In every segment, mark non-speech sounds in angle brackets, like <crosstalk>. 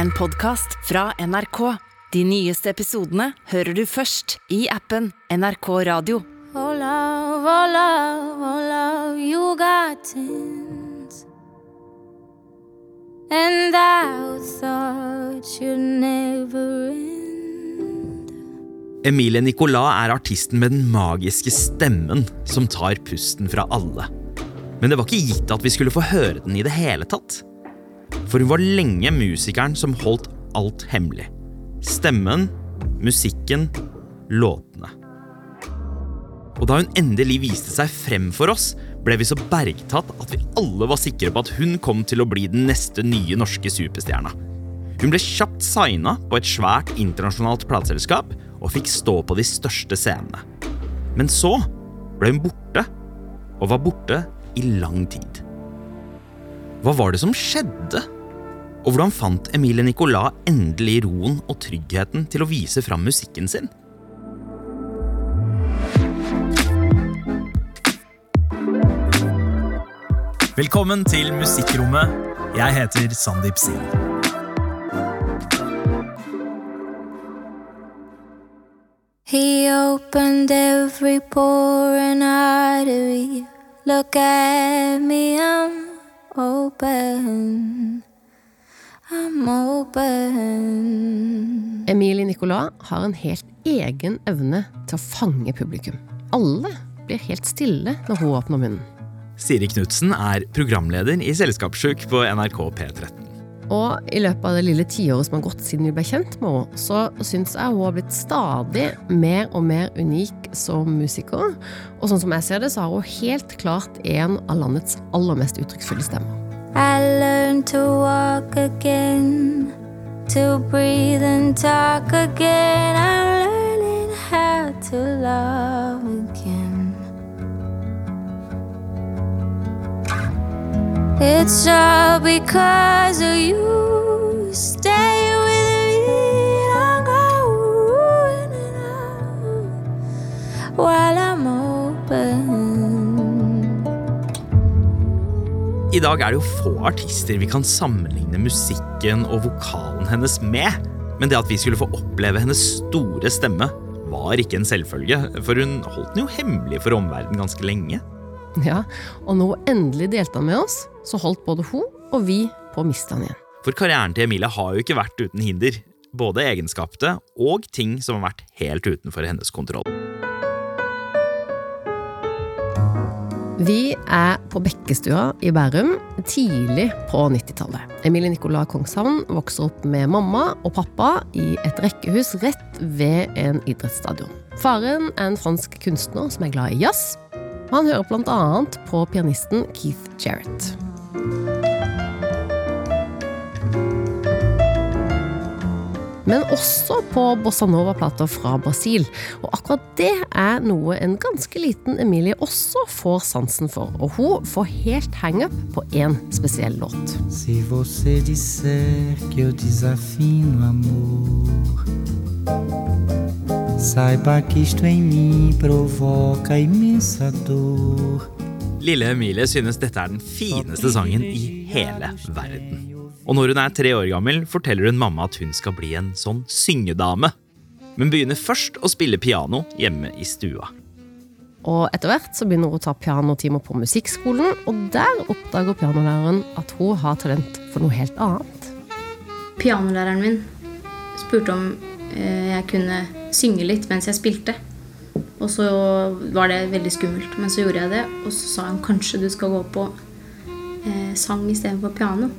en podkast fra NRK. De nyeste episodene hører du først i appen NRK Radio. Oh love, oh love, oh love, you got tins. And I thought you'd never end. Emilie Nicolas er artisten med den magiske stemmen som tar pusten fra alle. Men det var ikke gitt at vi skulle få høre den i det hele tatt. For hun var lenge musikeren som holdt alt hemmelig. Stemmen, musikken, låtene. Og da hun endelig viste seg frem for oss, ble vi så bergtatt at vi alle var sikre på at hun kom til å bli den neste nye norske superstjerna. Hun ble kjapt signa på et svært internasjonalt plateselskap og fikk stå på de største scenene. Men så ble hun borte, og var borte i lang tid. Hva var det som skjedde? Og hvordan fant Emilie Nicolas endelig roen og tryggheten til å vise fram musikken sin? Velkommen til Musikkrommet. Jeg heter Sandeep Sin. He opened every pore and artery. Look at me, I'm open. I'm open. Emilie Nicolas har en helt egen evne til å fange publikum. Alle blir helt stille når hun åpner munnen. Siri Knutsen er programleder i Selskapssjuk på NRK P13. Og i løpet av det lille tiåret som har gått siden vi ble kjent med henne, så syns jeg hun har blitt stadig mer og mer unik som musiker. Og sånn som jeg ser det, så har hun helt klart en av landets aller mest uttrykksfulle stemmer. I learned to walk again, to breathe and talk again. I'm learning how to love It's all because of you. Stay with me, don't go while I'm open. I dag er det jo få artister vi kan sammenligne musikken og vokalen hennes med. Men det at vi skulle få oppleve hennes store stemme, var ikke en selvfølge. For hun holdt den jo hemmelig for omverdenen ganske lenge. <laughs> Ja, Og hun endelig delte han med oss, så holdt både hun og vi på å miste han igjen. For karrieren til Emilie har jo ikke vært uten hinder. Både egenskapte og ting som har vært helt utenfor hennes kontroll. Vi er på Bekkestua i Bærum tidlig på 90-tallet. Emilie Nicolai Kongshavn vokser opp med mamma og pappa i et rekkehus rett ved en idrettsstadion. Faren er en fransk kunstner som er glad i jazz. Han hører annet på pianisten Keith Jarrett. Men også på bossa nova-plater fra Brasil. Og akkurat det er noe en ganske liten Emilie også får sansen for. Og hun får helt hangup på én spesiell låt. Si você disser que eu desafino amor, saiba que isto em mim provoca imensa dor. Lille Emilie synes dette er den fineste sangen i hele verden. Og når hun er tre år gammel, forteller hun mamma at hun skal bli en sånn syngedame. Men begynner først å spille piano hjemme i stua. Og etter hvert så begynner hun å ta pianotimer på musikkskolen, og der oppdager pianolæreren at hun har talent for noe helt annet. Pianolæreren min spurte om eh, jeg kunne synge litt mens jeg spilte. Og så var det veldig skummelt, men så gjorde jeg det. Og så sa han kanskje du skal gå på eh, sang istedenfor piano.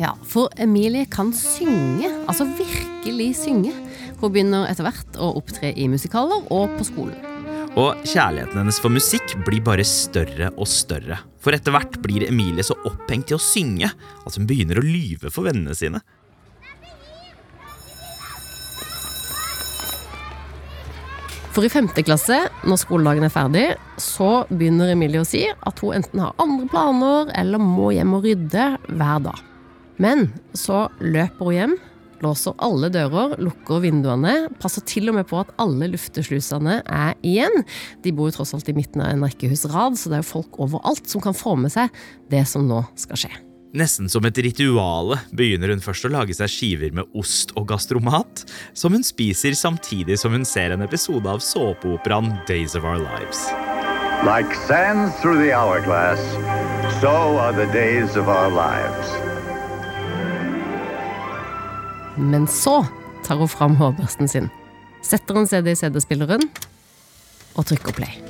Ja, for Emilie kan synge, altså virkelig synge. Hun begynner etter hvert å opptre i musikaler og på skolen. Og kjærligheten hennes for musikk blir bare større og større. For etter hvert blir Emilie så opphengt i å synge at hun begynner å lyve for vennene sine. For i femte klasse, når skoledagen er ferdig, så begynner Emilie å si at hun enten har andre planer eller må hjem og rydde hver dag. Men så løper hun hjem, låser alle dører, lukker vinduene, passer til og med på at alle lufteslusene er igjen. De bor jo tross alt i midten av en rekkehusrad, så det er jo folk overalt som kan få med seg det som nå skal skje. Nesten som et rituale begynner hun først å lage seg skiver med ost og gastromat, som hun spiser samtidig som hun ser en episode av såpeoperaen Days of Our Lives. Like sands through the hourglass, so are the days of our lives. Men så tar hun fram hårbørsten sin, setter en CD i CD-spilleren og trykker play.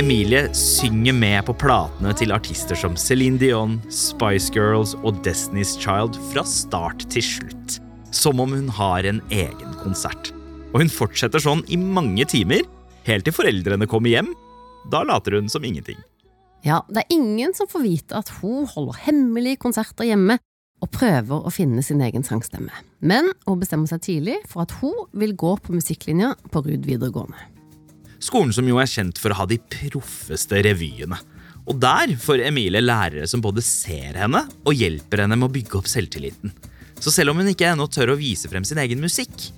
Emilie synger med på platene til artister som Céline Dion, Spice Girls og Destiny's Child fra start til slutt. Som om hun har en egen konsert. Og hun fortsetter sånn i mange timer, helt til foreldrene kommer hjem. Da later hun som ingenting. Ja, det er ingen som får vite at hun holder hemmelige konserter hjemme og prøver å finne sin egen sangstemme. Men hun bestemmer seg tidlig for at hun vil gå på musikklinja på Ruud videregående. Skolen som jo er kjent for å ha de proffeste revyene. Og der får Emilie lærere som både ser henne og hjelper henne med å bygge opp selvtilliten. Så selv om hun ikke ennå tør å vise frem sin egen musikk,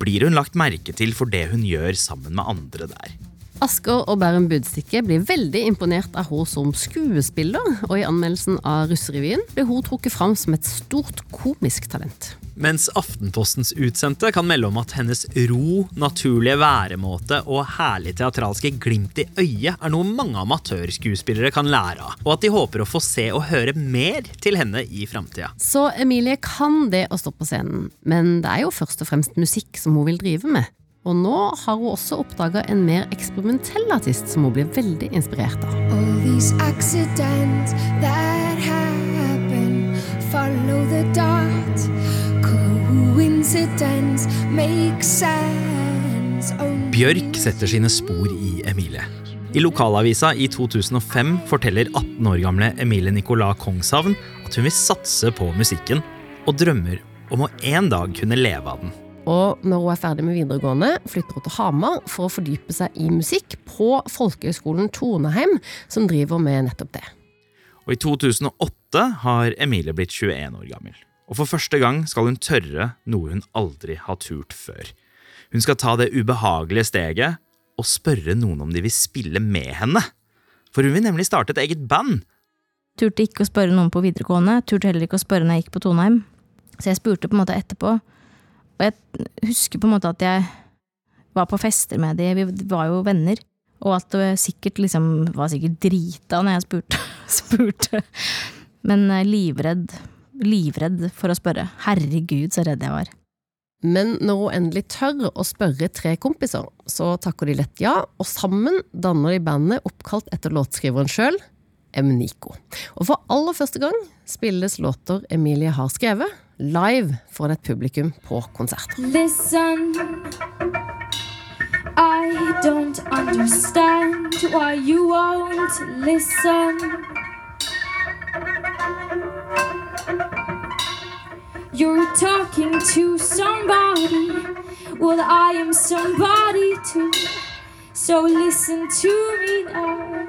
blir hun lagt merke til for det hun gjør sammen med andre der. Asker og Bærum Budstikke blir veldig imponert av henne som skuespiller, og i anmeldelsen av Russerevyen ble hun trukket fram som et stort komisk talent. Mens Aftenpostens utsendte kan melde om at hennes ro, naturlige væremåte og herlig teatralske glimt i øyet er noe mange amatørskuespillere kan lære av, og at de håper å få se og høre mer til henne i framtida. Så Emilie kan det å stå på scenen, men det er jo først og fremst musikk som hun vil drive med. Og nå har hun også oppdaga en mer eksperimentell artist som hun blir veldig inspirert av. All these accidents that happen follow the dot. Bjørk setter sine spor i Emilie. I lokalavisa i 2005 forteller 18 år gamle Emilie Nicolas Kongshavn at hun vil satse på musikken, og drømmer om å en dag kunne leve av den. Og når hun er ferdig med videregående, flytter hun til Hamar for å fordype seg i musikk på Folkehøgskolen Toneheim, som driver med nettopp det. Og i 2008 har Emilie blitt 21 år gammel. Og for første gang skal hun tørre noe hun aldri har turt før. Hun skal ta det ubehagelige steget og spørre noen om de vil spille med henne. For hun vil nemlig starte et eget band. Turte ikke å spørre noen på videregående, turte heller ikke å spørre når jeg gikk på Toneheim. Så jeg spurte på en måte etterpå. Og jeg husker på en måte at jeg var på fester med de, vi var jo venner. Og at det sikkert liksom var sikkert drita når jeg spurte. <laughs> spurte. Men eh, livredd, livredd for å spørre. Herregud, så redd jeg var. Men når hun endelig tør å spørre tre kompiser, så takker de lett ja, og sammen danner de bandet oppkalt etter låtskriveren sjøl, Emniko. Og for aller første gang spilles låter Emilie har skrevet, live foran et publikum på konsert. Listen, I don't understand why you won't listen. You're talking to somebody, well, I am somebody too. So listen to me now.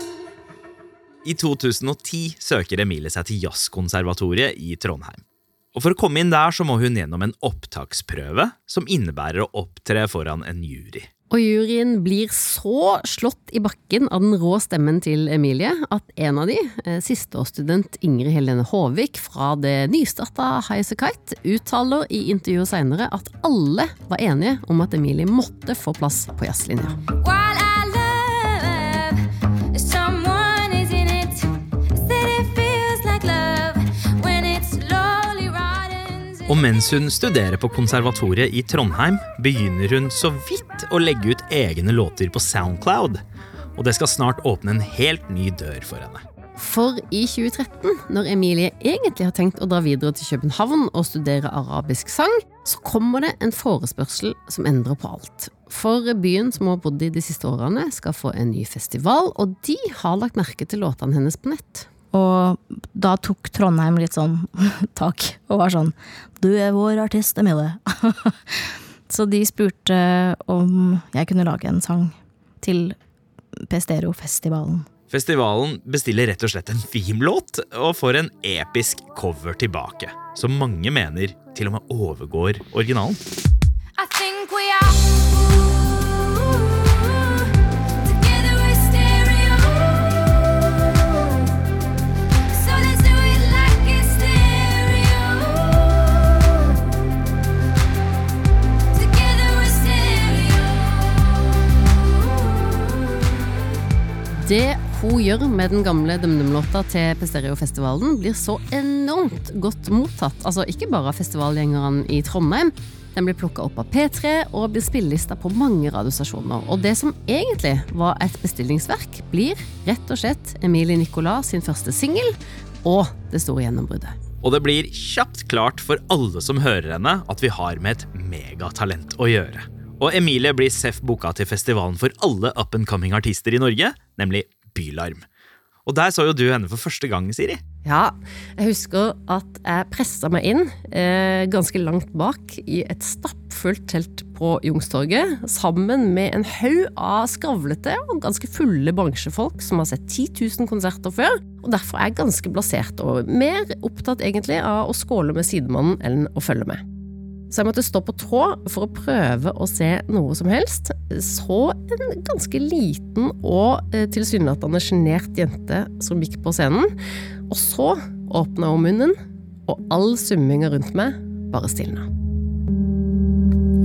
I 2010 søker Emilie seg til Jazzkonservatoriet i Trondheim. Og For å komme inn der så må hun gjennom en opptaksprøve som innebærer å opptre foran en jury. Og juryen blir så slått i bakken av den rå stemmen til Emilie at en av de, eh, sisteårsstudent Ingrid Helene Håvik fra det nystarta Highasakite, uttaler i intervjuet seinere at alle var enige om at Emilie måtte få plass på jazzlinja. While Og mens hun studerer på konservatoriet i Trondheim, begynner hun så vidt å legge ut egne låter på Soundcloud. Og det skal snart åpne en helt ny dør for henne. For i 2013, når Emilie egentlig har tenkt å dra videre til København og studere arabisk sang, så kommer det en forespørsel som endrer på alt. For byen som hun har bodd i de siste årene, skal få en ny festival, og de har lagt merke til låtene hennes på nett. Og da tok Trondheim litt sånn <laughs> tak og var sånn Du er vår artist, Emilie. <laughs> Så de spurte om jeg kunne lage en sang til Pestero-festivalen. Festivalen bestiller rett og slett en theme-låt og får en episk cover tilbake, som mange mener til og med overgår originalen. Det hun gjør med den gamle DumDum-låta til Pestereofestivalen, blir så enormt godt mottatt. Altså ikke bare av festivalgjengerne i Trondheim. Den blir plukka opp av P3 og blir spillelista på mange radiostasjoner. Og det som egentlig var et bestillingsverk, blir rett og slett Emilie Nicolas sin første singel og det store gjennombruddet. Og det blir kjapt klart for alle som hører henne, at vi har med et megatalent å gjøre. Og Emilie blir Seff boka til festivalen for alle up and coming artister i Norge, nemlig Bylarm. Og der så jo du henne for første gang, Siri. Ja, jeg husker at jeg pressa meg inn eh, ganske langt bak i et stappfullt telt på Youngstorget, sammen med en haug av skravlete og ganske fulle bransjefolk som har sett 10 000 konserter før, og derfor er jeg ganske blasert og mer opptatt egentlig av å skåle med sidemannen enn å følge med. Så jeg måtte stå på tå for å prøve å se noe som helst. Så en ganske liten og eh, tilsynelatende sjenert jente som gikk på scenen. Og så åpna hun munnen, og all summinga rundt meg bare stilna.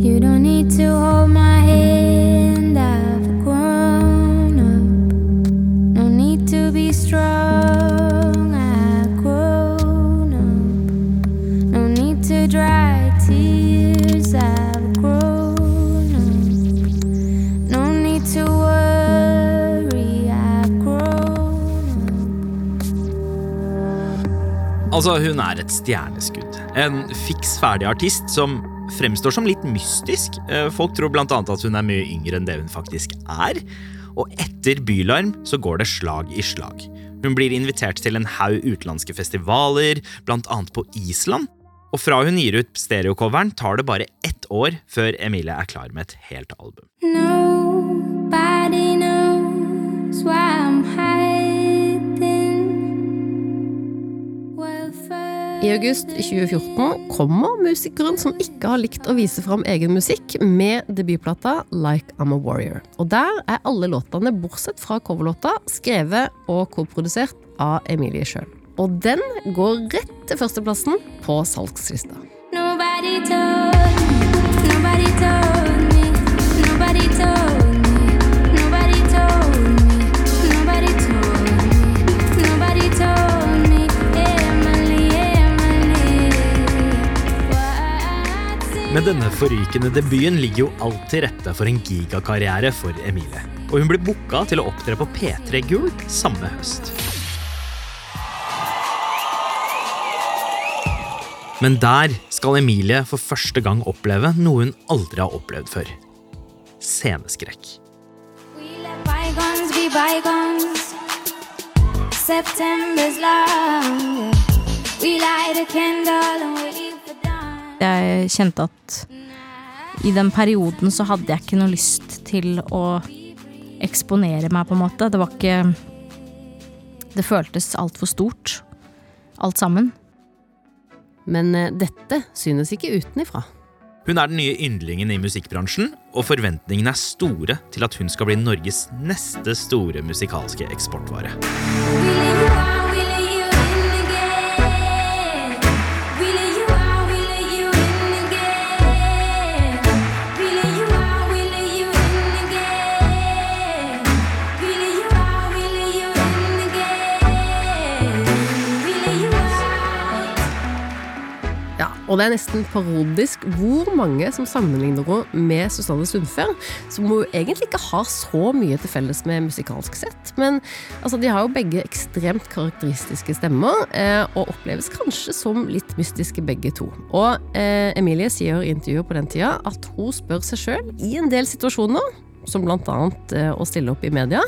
You don't need to hold my hand, Altså, hun er et stjerneskudd. En fiks ferdig artist som fremstår som litt mystisk. Eh, Folk tror blant annet at hun er mye yngre enn det hun faktisk er. Og etter Bylarm så går det slag i slag. Hun blir invitert til en haug utenlandske festivaler, blant annet på Island. Og fra hun gir ut stereocoveren, tar det bare ett år før Emilie er klar med et helt album. Nobody knows why I august 2014 kommer musikeren som ikke har likt å vise fram egen musikk, med debutplata Like I'm a Warrior. Og der er alle låtene, bortsett fra coverlåta, skrevet og koprodusert av Emilie sjøl. Og den går rett til førsteplassen på salgslista. Nobody told nobody told me, nobody told Med denne forrykende debuten ligger jo alt til rette for en gigakarriere for Emilie. Og hun blir booka til å opptre på P3 Gull samme høst. Men der skal Emilie for første gang oppleve noe hun aldri har opplevd før. Sceneskrekk. September's. We. Jeg kjente at i den perioden så hadde jeg ikke noe lyst til å eksponere meg, på en måte. Det var ikke Det føltes altfor stort, alt sammen. Men eh, dette synes ikke utenifra. Hun er den nye yndlingen i musikkbransjen, og forventningene er store til at hun skal bli Norges neste store musikalske eksportvare. Og det er nesten parodisk hvor mange som sammenligner henne med Susanne Sundfør, som hun egentlig ikke har så mye til felles med musikalsk sett. Men altså, de har jo begge ekstremt karakteristiske stemmer, eh, og oppleves kanskje som litt mystiske begge to. Og eh, Emilie sier i intervjuet på den tida at hun spør seg sjøl i en del situasjoner, som annet eh, å stille opp i media,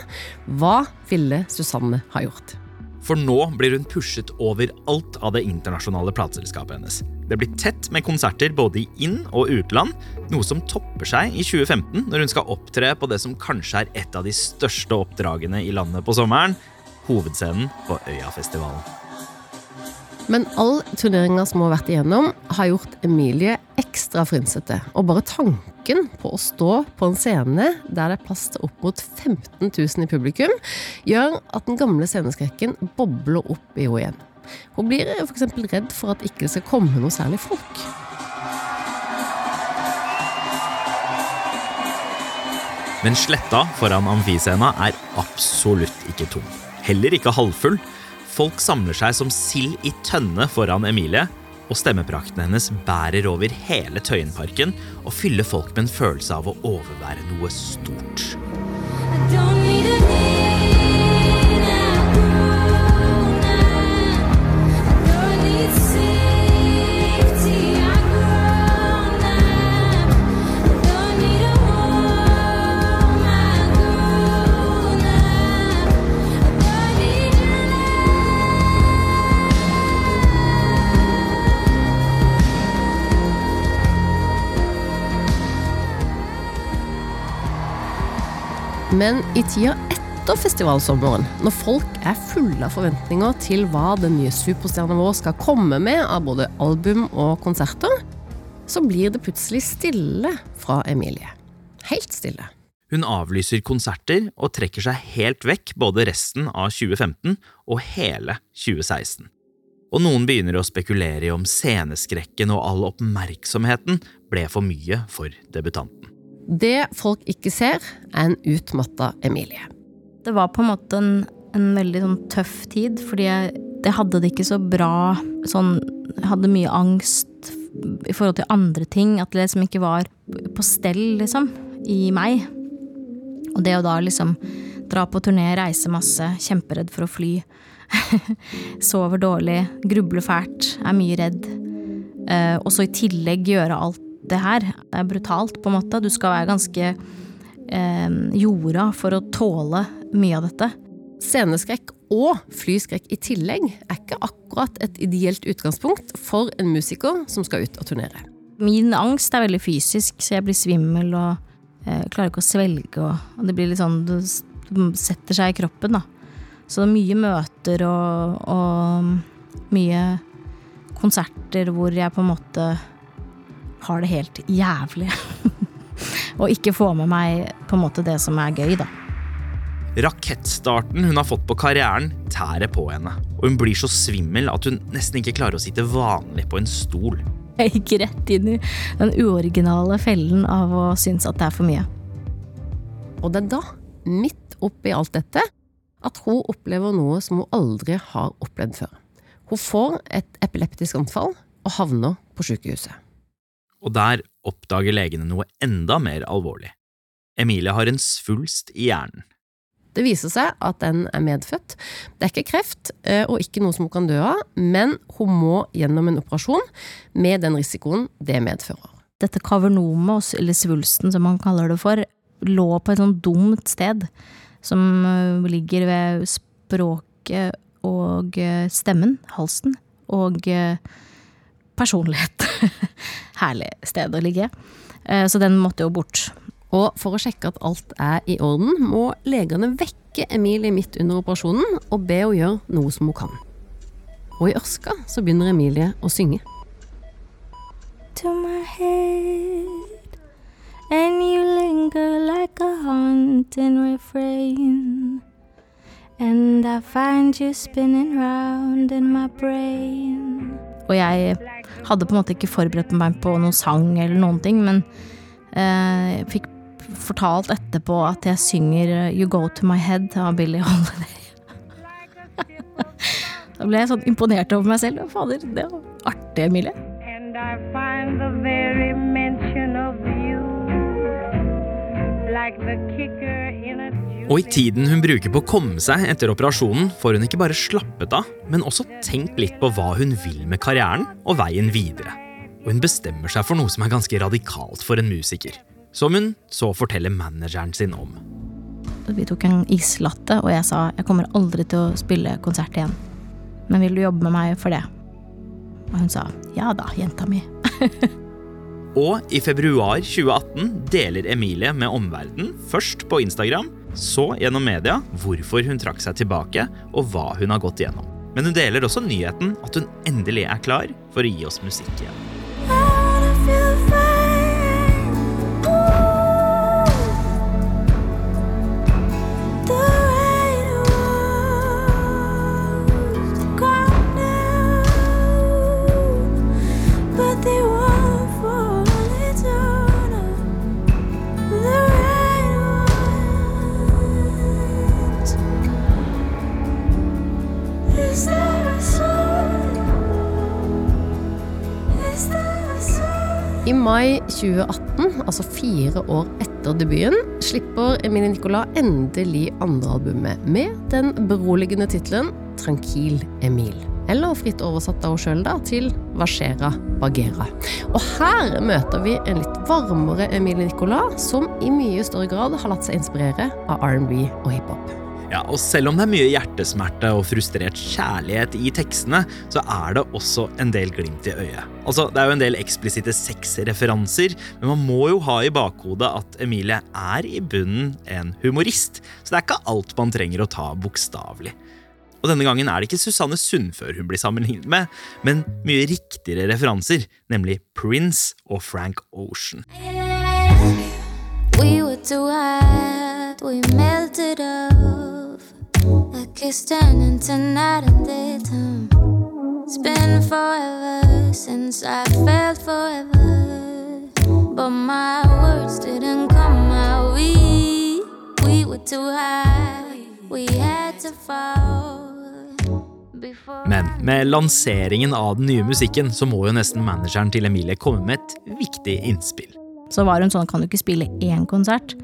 hva ville Susanne ha gjort? For nå blir hun pushet overalt av det internasjonale plateselskapet hennes. Det blir tett med konserter både i inn- og utland, noe som topper seg i 2015 når hun skal opptre på det som kanskje er et av de største oppdragene i landet på sommeren, hovedscenen på Øyafestivalen. Men all turneringa som hun har vært igjennom, har gjort Emilie ekstra frynsete. Og bare tanken på å stå på en scene der det er plass til opp mot 15 000 i publikum, gjør at den gamle sceneskrekken bobler opp i henne igjen. Hun blir f.eks. redd for at ikke det skal komme noe særlig folk. Men sletta foran amfiscena er absolutt ikke tom. Heller ikke halvfull. Folk samler seg som sild i tønne foran Emilie, og stemmepraktene hennes bærer over hele Tøyenparken og fyller folk med en følelse av å overvære noe stort. I Don't need a Men i tida etter festivalsommeren, når folk er fulle av forventninger til hva den nye superstjerna vår skal komme med av både album og konserter, så blir det plutselig stille fra Emilie. Helt stille. Hun avlyser konserter og trekker seg helt vekk både resten av 2015 og hele 2016. Og noen begynner å spekulere i om sceneskrekken og all oppmerksomheten ble for mye for debutanten. Det folk ikke ser, er en utmatta Emilie. Det var på en måte en, en veldig sånn tøff tid, fordi jeg, jeg hadde det ikke så bra. Sånn, jeg hadde mye angst i forhold til andre ting. At det liksom ikke var på stell, liksom, i meg. Og det å da liksom dra på turné, reise masse, kjemperedd for å fly. <laughs> Sover dårlig, grubler fælt, er mye redd. Eh, og så i tillegg gjøre alt det her. Det er brutalt, på en måte. Du skal være ganske eh, jorda for å tåle mye av dette. Sceneskrekk og flyskrekk i tillegg er ikke akkurat et ideelt utgangspunkt for en musiker som skal ut og turnere. Min angst er veldig fysisk, så jeg blir svimmel og eh, klarer ikke å svelge. Og, og det blir litt sånn Det setter seg i kroppen, da. Så det er mye møter og, og mye konserter hvor jeg på en måte har det helt jævlig. <laughs> og ikke få med meg på en måte det som er gøy, da. Rakettstarten hun har fått på karrieren, tærer på henne, og hun blir så svimmel at hun nesten ikke klarer å sitte vanlig på en stol. Jeg gikk rett inn i den uoriginale fellen av å synes at det er for mye. Og det er da, midt oppi alt dette, at hun opplever noe som hun aldri har opplevd før. Hun får et epileptisk anfall og havner på sykehuset. Og der oppdager legene noe enda mer alvorlig. Emilie har en svulst i hjernen. Det viser seg at den er medfødt. Det er ikke kreft, eh, og ikke noe som hun kan dø av, men hun må gjennom en operasjon med den risikoen det medfører. Dette kavernomet, eller svulsten som man kaller det for, lå på et sånn dumt sted. Som øh, ligger ved språket og øh, stemmen, halsen, og personlighet. <laughs> Herlig sted å ligge. Eh, Så den måtte jo bort. Og for å sjekke at alt er i orden, må legene vekke Emilie midt under operasjonen og be henne gjøre noe som hun kan. Og i ørska så begynner Emilie å synge. to my head, and you linger like a haunting refrain. And I find you spinning round in my brain. Og jeg hadde på en måte ikke forberedt meg på noen sang eller noen ting, men eh, jeg fikk fortalt etterpå at jeg synger eh, You Go To My Head av Billie Holiday. <laughs> da ble jeg sånn imponert over meg selv. Fader, det var artig, Emilie. And I find the very mention of you like the a Og i tiden hun bruker på å komme seg etter operasjonen, får hun ikke bare slappet av, men også tenkt litt på hva hun vil med karrieren og veien videre. Og hun bestemmer seg for noe som er ganske radikalt for en musiker. Som hun så forteller manageren sin om. Vi tok en islatte, og jeg sa jeg kommer aldri til å spille konsert igjen. Men vil du jobbe med meg for det? Og hun sa ja da, jenta mi. <laughs> Og i februar 2018 deler Emilie med omverdenen, først på Instagram, så gjennom media, hvorfor hun trakk seg tilbake og hva hun har gått igjennom. Men hun deler også nyheten at hun endelig er klar for å gi oss musikk igjen. Mai 2018, altså fire år etter debuten, slipper Emilie Nicolas endelig andrealbumet med den beroligende tittelen Tranquil Emil. Eller fritt oversatt av henne sjøl, da, til Vashera Bagheera. Og her møter vi en litt varmere Emilie Nicolas, som i mye større grad har latt seg inspirere av R&B og hiphop. Ja, og selv om det er mye hjertesmerte og frustrert kjærlighet i tekstene, så er det også en del glimt i øyet. Altså, Det er jo en del eksplisitte sexreferanser, men man må jo ha i bakhodet at Emilie er i bunnen en humorist, så det er ikke alt man trenger å ta bokstavelig. Og denne gangen er det ikke Susanne Sundfør hun blir sammenlignet med, men mye riktigere referanser, nemlig Prince og Frank Ocean. We were too hot, we melted off. A turning to night and daytime. It's been forever since I felt forever. But my words didn't come out. We, we were too high, we had to fall. Men med lanseringen av den nye musikken så må jo nesten manageren til Emilie komme med et viktig innspill. Så var hun sånn, kan du ikke spille én konsert?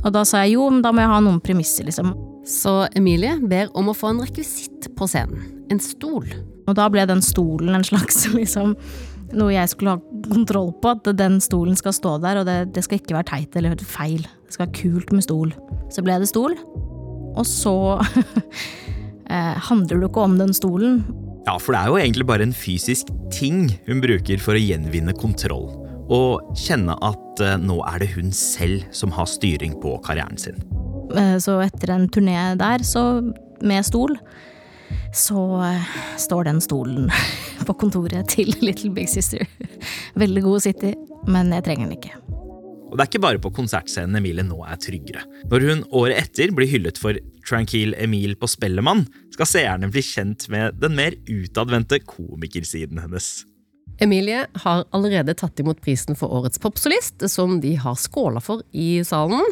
Og da sa jeg jo, men da må jeg ha noen premisser, liksom. Så Emilie ber om å få en rekvisitt på scenen. En stol. Og da ble den stolen en slags <laughs> liksom noe jeg skulle ha kontroll på. At den stolen skal stå der, og det, det skal ikke være teit eller feil. Det skal være kult med stol. Så ble det stol. Og så <laughs> eh, handler det jo ikke om den stolen. Ja, for det er jo egentlig bare en fysisk ting hun bruker for å gjenvinne kontroll. Og kjenne at eh, nå er det hun selv som har styring på karrieren sin. Eh, Så etter en turné der, så med stol, så eh, står den stolen <laughs> på kontoret til Little Big Sister. <laughs> Veldig god å sitte i, men jeg trenger den ikke. Og det er ikke bare på konsertscenen Emilie nå er tryggere. Når hun året etter blir hyllet for Tranquil Emil på Spellemann, skal seerne bli kjent med den mer utadvendte komikersiden hennes. Emilie har allerede tatt imot prisen for Årets popsolist, som de har skåla for i salen.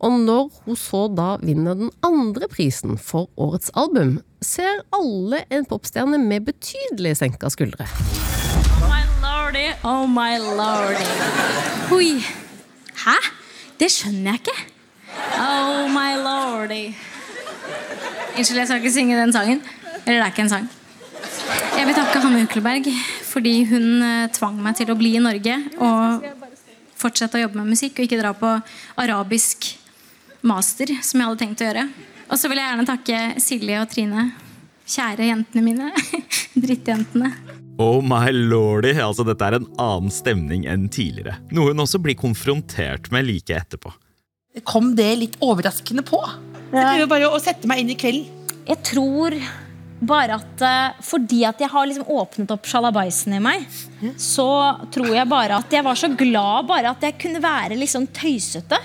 Og når hun så da vinner den andre prisen for Årets album, ser alle en popstjerne med betydelig senka skuldre. Oh My lordy, oh my lordy. Oi. Hæ? Det skjønner jeg ikke. Oh my lordy. Unnskyld, jeg skal ikke synge den sangen. Eller det er ikke en sang. Jeg vil takke Hanne Ukleberg fordi hun eh, tvang meg til å bli i Norge og fortsette å jobbe med musikk og ikke dra på arabisk master, som jeg hadde tenkt å gjøre. Og så vil jeg gjerne takke Silje og Trine. Kjære jentene mine. <laughs> Drittjentene. Oh my lordy, altså dette er en annen stemning enn tidligere. Noe hun også blir konfrontert med like etterpå. Kom det litt overraskende på? Jeg prøver bare å sette meg inn i kvelden. Jeg tror bare at eh, fordi at jeg har liksom åpnet opp sjalabaisen i meg, så tror jeg bare at jeg var så glad bare at jeg kunne være liksom tøysete.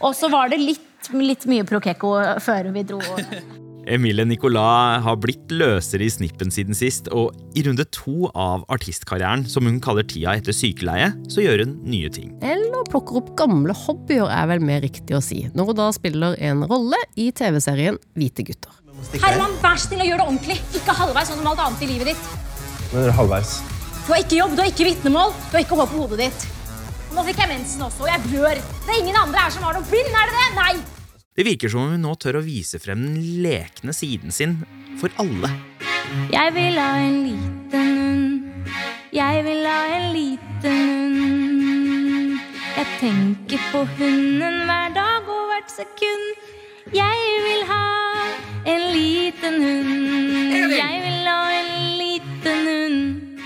Og så var det litt, litt mye Prokekko før vi dro. <laughs> Emilie Nicolas har blitt løsere i snippen siden sist, og i runde to av artistkarrieren, som hun kaller tida etter sykeleie, så gjør hun nye ting. Eller plukker opp gamle hobbyer, er vel mer riktig å si, når hun da spiller en rolle i TV-serien Hvite gutter. Herman, vær snill og gjør det ordentlig. Ikke halvveis sånn som alt annet i livet ditt. Men det er halvveis. Du har ikke jobb, du har ikke vitnemål, du har ikke hår på hodet ditt. Nå fikk jeg mensen også, og jeg blør. Det er ingen andre her som har noe bind, er det det? Nei! Det virker som om hun nå tør å vise frem den lekne siden sin for alle. Jeg vil ha en liten hund. Jeg vil ha en liten hund. Jeg tenker på hunden hver dag og hvert sekund. Jeg vil ha en liten hund. Jeg vil ha en liten hund.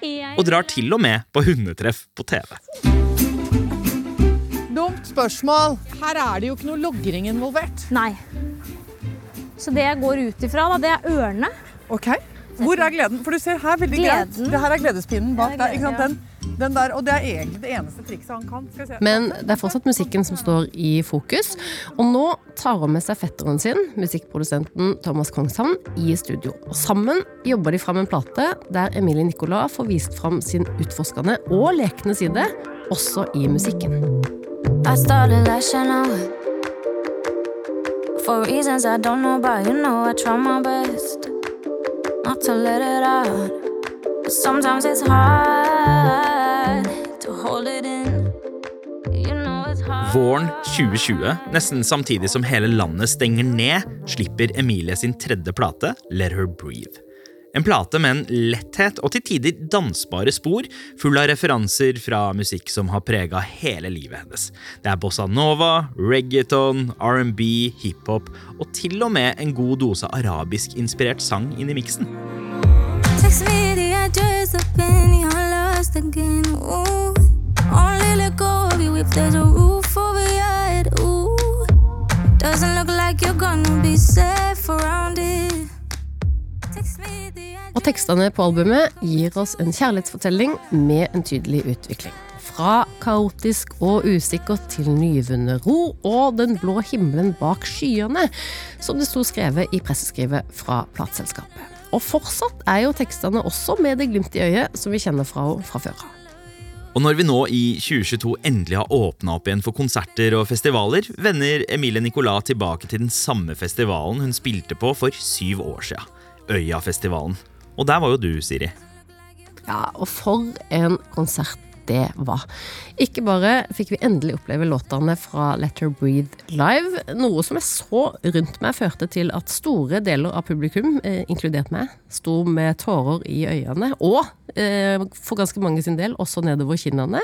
Jeg Og drar til og med på hundetreff på TV. Spørsmål. Her er det jo ikke noe logring involvert. Nei. Så det jeg går ut ifra, da, det er ørene. Ok. Hvor er gleden? For du ser her veldig greit. Det her er gledespinnen bak er der. Ikke sant? Den, den der, og det er egentlig det eneste trikset han kan. Se. Men det er fortsatt musikken som står i fokus. Og nå tar hun med seg fetteren sin, musikkprodusenten Thomas Kongshavn, i studio. Og sammen jobber de fram en plate der Emilie Nicolas får vist fram sin utforskende og lekne side, også i musikken. I started lashing out for reasons I don't know about. You know, I try my best not to let it out. But sometimes it's hard. hold it in. Våren 2020, nesten samtidig som hele landet stenger ned, slipper Emilie sin tredje plate, Let Her Breathe. En plate med en letthet og til tider dansbare spor, full av referanser fra musikk som har prega hele livet hennes. Det er bossa nova, reggaeton, R&B, hiphop og til og med en god dose arabisk-inspirert sang inn i miksen. Doesn't look like you're gonna be safe around it. Og tekstene på albumet gir oss en kjærlighetsfortelling med en tydelig utvikling. Fra kaotisk og usikkert til nyvunnet ro og den blå himmelen bak skyene, som det sto skrevet i presseskrivet fra plateselskapet. Og fortsatt er jo tekstene også med det glimt i øyet som vi kjenner fra henne fra før av. Og når vi nå i 2022 endelig har åpna opp igjen for konserter og festivaler, vender Emilie Nicolas tilbake til den samme festivalen hun spilte på for syv år sia. Øyafestivalen. Og der var jo du, Siri. Ja, og for en konsert det var. Ikke bare fikk vi endelig oppleve låtene fra Let Her Breathe live, noe som jeg så rundt meg førte til at store deler av publikum, eh, inkludert meg, sto med tårer i øynene, og eh, for ganske mange sin del også nedover kinnene.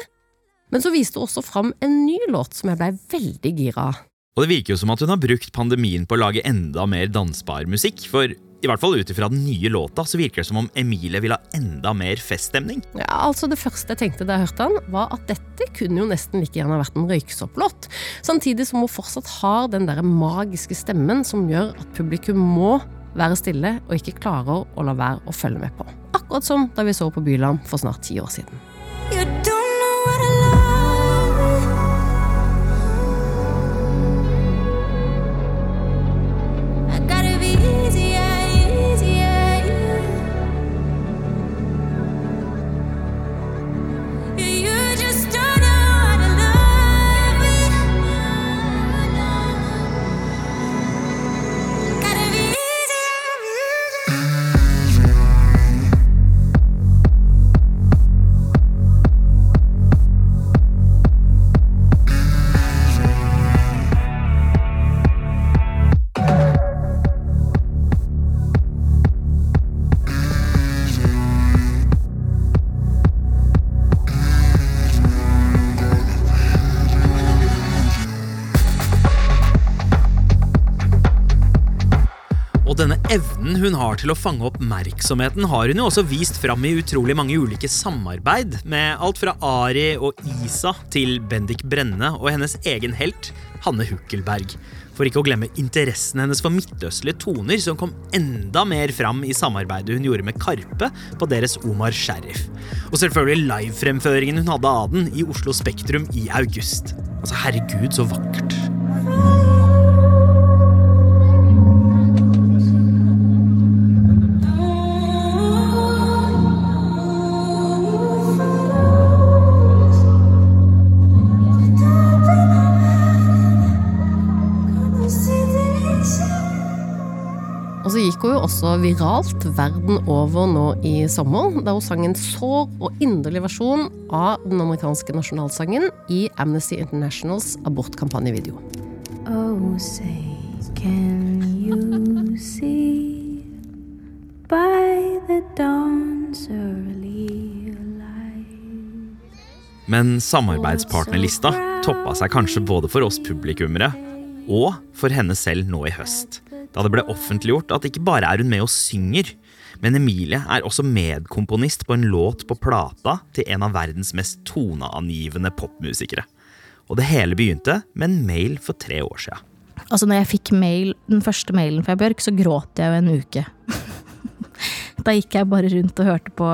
Men så viste hun også fram en ny låt som jeg blei veldig gira av. Og det virker jo som at hun har brukt pandemien på å lage enda mer dansbar musikk, for i hvert fall ut ifra den nye låta så virker det som om Emilie vil ha enda mer feststemning. Ja, altså Det første jeg tenkte da jeg hørte han, var at dette kunne jo nesten like gjerne vært en røyksopp-låt. Samtidig som hun fortsatt har den der magiske stemmen som gjør at publikum må være stille og ikke klarer å la være å følge med på. Akkurat som da vi så på Byland for snart ti år siden. You evnen hun har til å fange oppmerksomheten, har hun jo også vist fram i utrolig mange ulike samarbeid, med alt fra Ari og Isa til Bendik Brenne og hennes egen helt, Hanne Hukkelberg. For ikke å glemme interessen hennes for midtøstlige toner, som kom enda mer fram i samarbeidet hun gjorde med Karpe på deres Omar Sheriff. Og selvfølgelig livefremføringen hun hadde av den i Oslo Spektrum i august. Altså, herregud, så vakkert. Viralt verden over nå i sommer, da hun sang en sår og inderlig versjon av den amerikanske nasjonalsangen i Amnesty Internationals abortkampanjevideo. Oh, say, can you see by the dawn's early light? Men samarbeidspartnerlista toppa seg kanskje både for oss publikummere og for henne selv nå i høst. Da det ble offentliggjort at ikke bare er hun med og synger, men Emilie er også medkomponist på en låt på plata til en av verdens mest toneangivende popmusikere. Og det hele begynte med en mail for tre år siden. Altså når jeg fikk mail, den første mailen fra Bjørk, så gråt jeg jo en uke. <laughs> da gikk jeg bare rundt og hørte på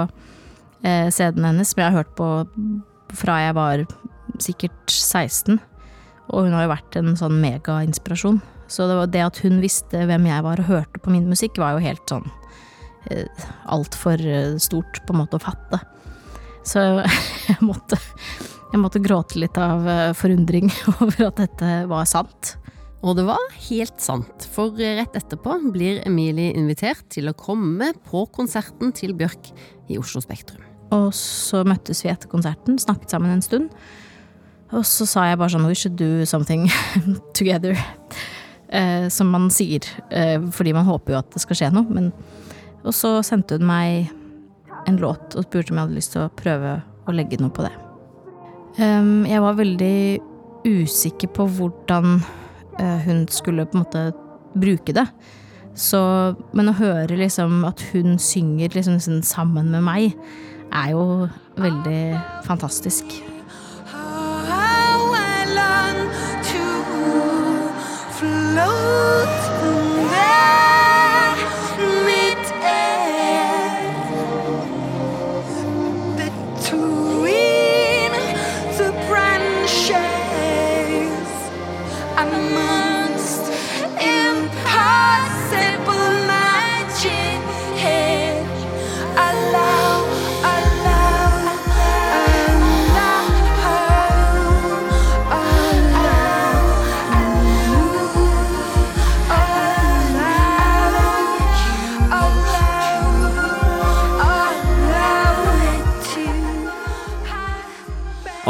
eh, CD-en hennes, som jeg har hørt på fra jeg var sikkert 16. Og hun har jo vært en sånn megainspirasjon. Så det, var det at hun visste hvem jeg var og hørte på min musikk, var jo helt sånn eh, altfor eh, stort på en måte å fatte. Så <laughs> jeg måtte, jeg måtte gråte litt av eh, forundring <laughs> over at dette var sant. Og det var helt sant, for rett etterpå blir Emilie invitert til å komme på konserten til Bjørk i Oslo Spektrum. Og så møttes vi etter konserten, snakket sammen en stund. Og så sa jeg bare sånn We should do something <laughs> together. Eh, som man sier, eh, fordi man håper jo at det skal skje noe. Men, og så sendte hun meg en låt og spurte om jeg hadde lyst til å prøve å legge noe på det. Um, jeg var veldig usikker på hvordan uh, hun skulle på en måte bruke det. Så, men å høre liksom at hun synger liksom sånn sammen med meg, er jo veldig fantastisk.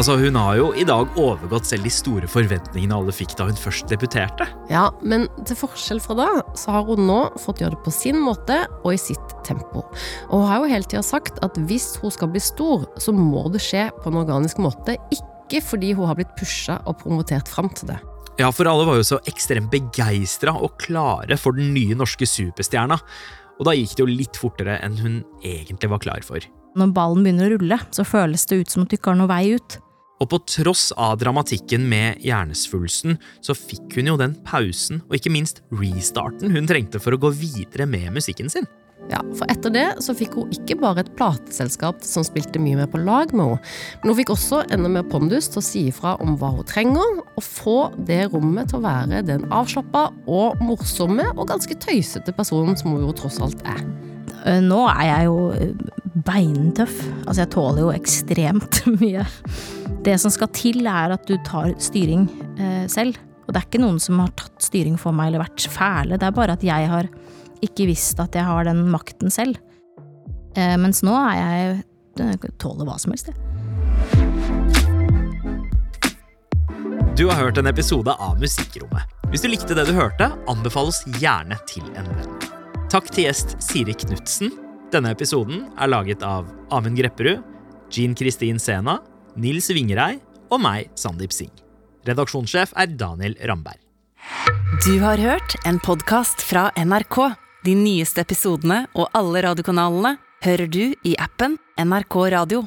Altså, Hun har jo i dag overgått selv de store forventningene alle fikk da hun først debuterte. Ja, men til forskjell fra da, så har hun nå fått gjøre det på sin måte og i sitt tempo. Og hun har jo hele tida sagt at hvis hun skal bli stor, så må det skje på en organisk måte, ikke fordi hun har blitt pusha og promotert fram til det. Ja, for alle var jo så ekstremt begeistra og klare for den nye norske superstjerna. Og da gikk det jo litt fortere enn hun egentlig var klar for. Når ballen begynner å rulle, så føles det ut som at du ikke har noe vei ut. Og på tross av dramatikken med hjernesvulsten, så fikk hun jo den pausen og ikke minst restarten hun trengte for å gå videre med musikken sin. Ja, For etter det så fikk hun ikke bare et plateselskap som spilte mye mer på lag med henne, men hun fikk også enda mer pondus til å si ifra om hva hun trenger, og få det rommet til å være den avslappa og morsomme og ganske tøysete personen som hun jo tross alt er. Eh, Nå er jeg jo eh, beintøff. Altså, jeg tåler jo ekstremt <laughs> mye. Det som skal til, er at du tar styring eh, selv. Og det er ikke noen som har tatt styring for meg eller vært fæle. Det er bare at jeg har ikke visst at jeg har den makten selv. Eh, mens nå er jeg jeg tåler hva som helst, jeg. Du har hørt en episode av Musikkrommet. Hvis du likte det du hørte, anbefal oss gjerne til en venn. Takk til gjest Siri Knutsen. Denne episoden er laget av Amund Grepperud, Jean Kristin Sena, Nils Vingerei og meg, Sandeep Singh. Redaksjonssjef er Daniel Ramberg. Du har hørt en podkast fra NRK. De nyeste episodene og alle radiokanalene hører du i appen NRK Radio.